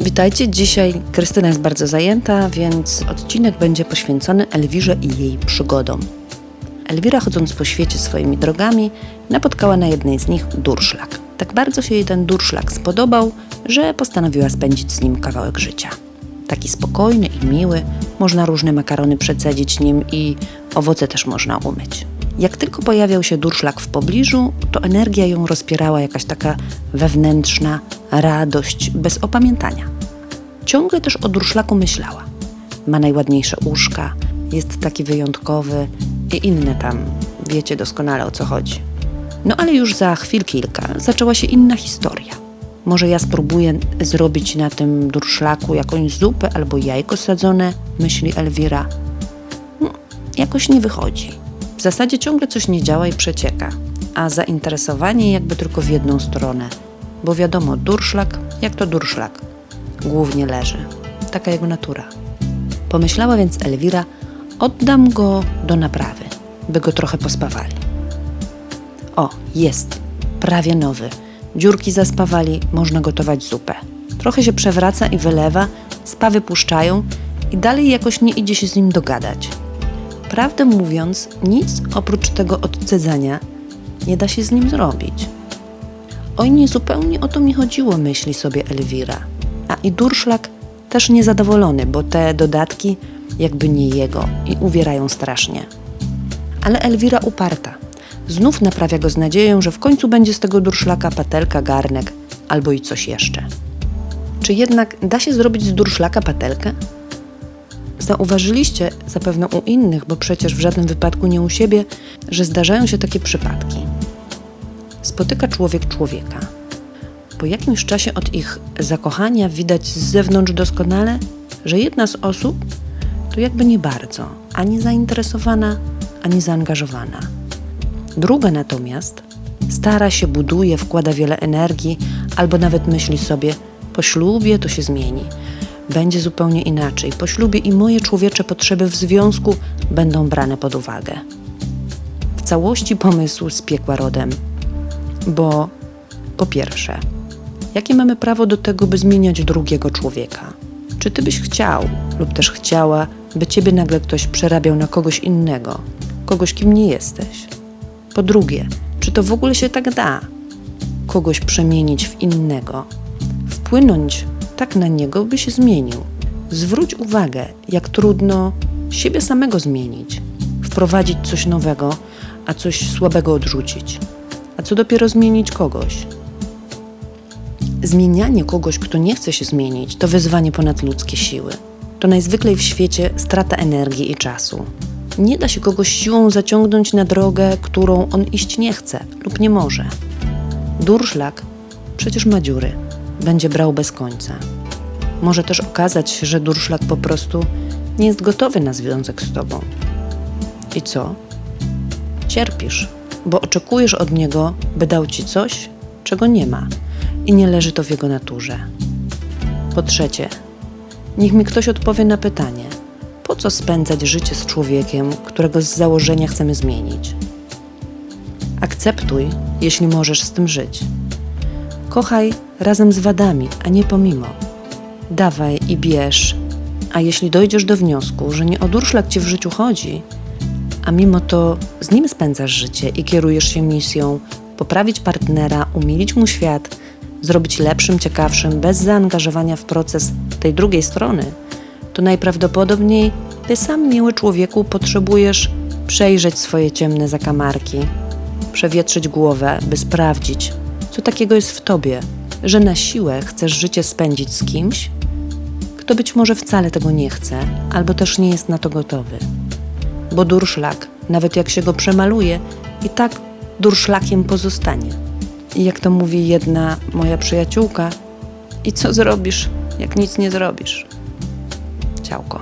Witajcie. Dzisiaj Krystyna jest bardzo zajęta, więc odcinek będzie poświęcony Elwirze i jej przygodom. Elwira, chodząc po świecie swoimi drogami, napotkała na jednej z nich durszlak. Tak bardzo się jej ten durszlak spodobał, że postanowiła spędzić z nim kawałek życia. Taki spokojny i miły, można różne makarony przecedzić nim i owoce też można umyć. Jak tylko pojawiał się durszlak w pobliżu, to energia ją rozpierała jakaś taka wewnętrzna radość bez opamiętania. Ciągle też o durszlaku myślała. Ma najładniejsze uszka, jest taki wyjątkowy i inne tam, wiecie doskonale o co chodzi. No ale już za chwil kilka zaczęła się inna historia. Może ja spróbuję zrobić na tym durszlaku jakąś zupę albo jajko sadzone, myśli Elwira. No, jakoś nie wychodzi. W zasadzie ciągle coś nie działa i przecieka, a zainteresowanie jakby tylko w jedną stronę, bo wiadomo, durszlak jak to durszlak, głównie leży. Taka jego natura. Pomyślała więc Elwira, oddam go do naprawy, by go trochę pospawali. O, jest, prawie nowy. Dziurki zaspawali, można gotować zupę. Trochę się przewraca i wylewa, spawy puszczają i dalej jakoś nie idzie się z nim dogadać. Prawdę mówiąc, nic oprócz tego odcedzania nie da się z nim zrobić. Oj, nie zupełnie o to mi chodziło, myśli sobie Elwira. A i durszlak też niezadowolony, bo te dodatki jakby nie jego i uwierają strasznie. Ale Elwira uparta. Znów naprawia go z nadzieją, że w końcu będzie z tego durszlaka patelka, garnek albo i coś jeszcze. Czy jednak da się zrobić z durszlaka patelkę? Zauważyliście zapewne u innych, bo przecież w żadnym wypadku nie u siebie, że zdarzają się takie przypadki. Spotyka człowiek człowieka. Po jakimś czasie od ich zakochania widać z zewnątrz doskonale, że jedna z osób to jakby nie bardzo ani zainteresowana, ani zaangażowana. Druga natomiast stara się, buduje, wkłada wiele energii, albo nawet myśli sobie: po ślubie to się zmieni będzie zupełnie inaczej. Po ślubie i moje człowiecze potrzeby w związku będą brane pod uwagę. W całości pomysł z piekła rodem, bo po pierwsze, jakie mamy prawo do tego, by zmieniać drugiego człowieka? Czy ty byś chciał lub też chciała, by ciebie nagle ktoś przerabiał na kogoś innego, kogoś, kim nie jesteś? Po drugie, czy to w ogóle się tak da? Kogoś przemienić w innego, wpłynąć tak na niego, by się zmienił. Zwróć uwagę, jak trudno siebie samego zmienić, wprowadzić coś nowego, a coś słabego odrzucić. A co dopiero zmienić kogoś? Zmienianie kogoś, kto nie chce się zmienić, to wyzwanie ponad ludzkie siły. To najzwyklej w świecie strata energii i czasu. Nie da się kogoś siłą zaciągnąć na drogę, którą on iść nie chce lub nie może. Durszlak przecież ma dziury będzie brał bez końca. Może też okazać się, że durszlak po prostu nie jest gotowy na związek z tobą. I co? Cierpisz, bo oczekujesz od niego, by dał ci coś, czego nie ma i nie leży to w jego naturze. Po trzecie, niech mi ktoś odpowie na pytanie: po co spędzać życie z człowiekiem, którego z założenia chcemy zmienić? Akceptuj, jeśli możesz z tym żyć. Kochaj razem z wadami, a nie pomimo. Dawaj i bierz. A jeśli dojdziesz do wniosku, że nie o durszlak ci w życiu chodzi, a mimo to z nim spędzasz życie i kierujesz się misją poprawić partnera, umilić mu świat, zrobić lepszym, ciekawszym, bez zaangażowania w proces tej drugiej strony, to najprawdopodobniej ty sam, miły człowieku, potrzebujesz przejrzeć swoje ciemne zakamarki, przewietrzyć głowę, by sprawdzić, co takiego jest w tobie, że na siłę chcesz życie spędzić z kimś, kto być może wcale tego nie chce, albo też nie jest na to gotowy. Bo durszlak, nawet jak się go przemaluje, i tak durszlakiem pozostanie. I jak to mówi jedna moja przyjaciółka, i co zrobisz, jak nic nie zrobisz? Ciałko.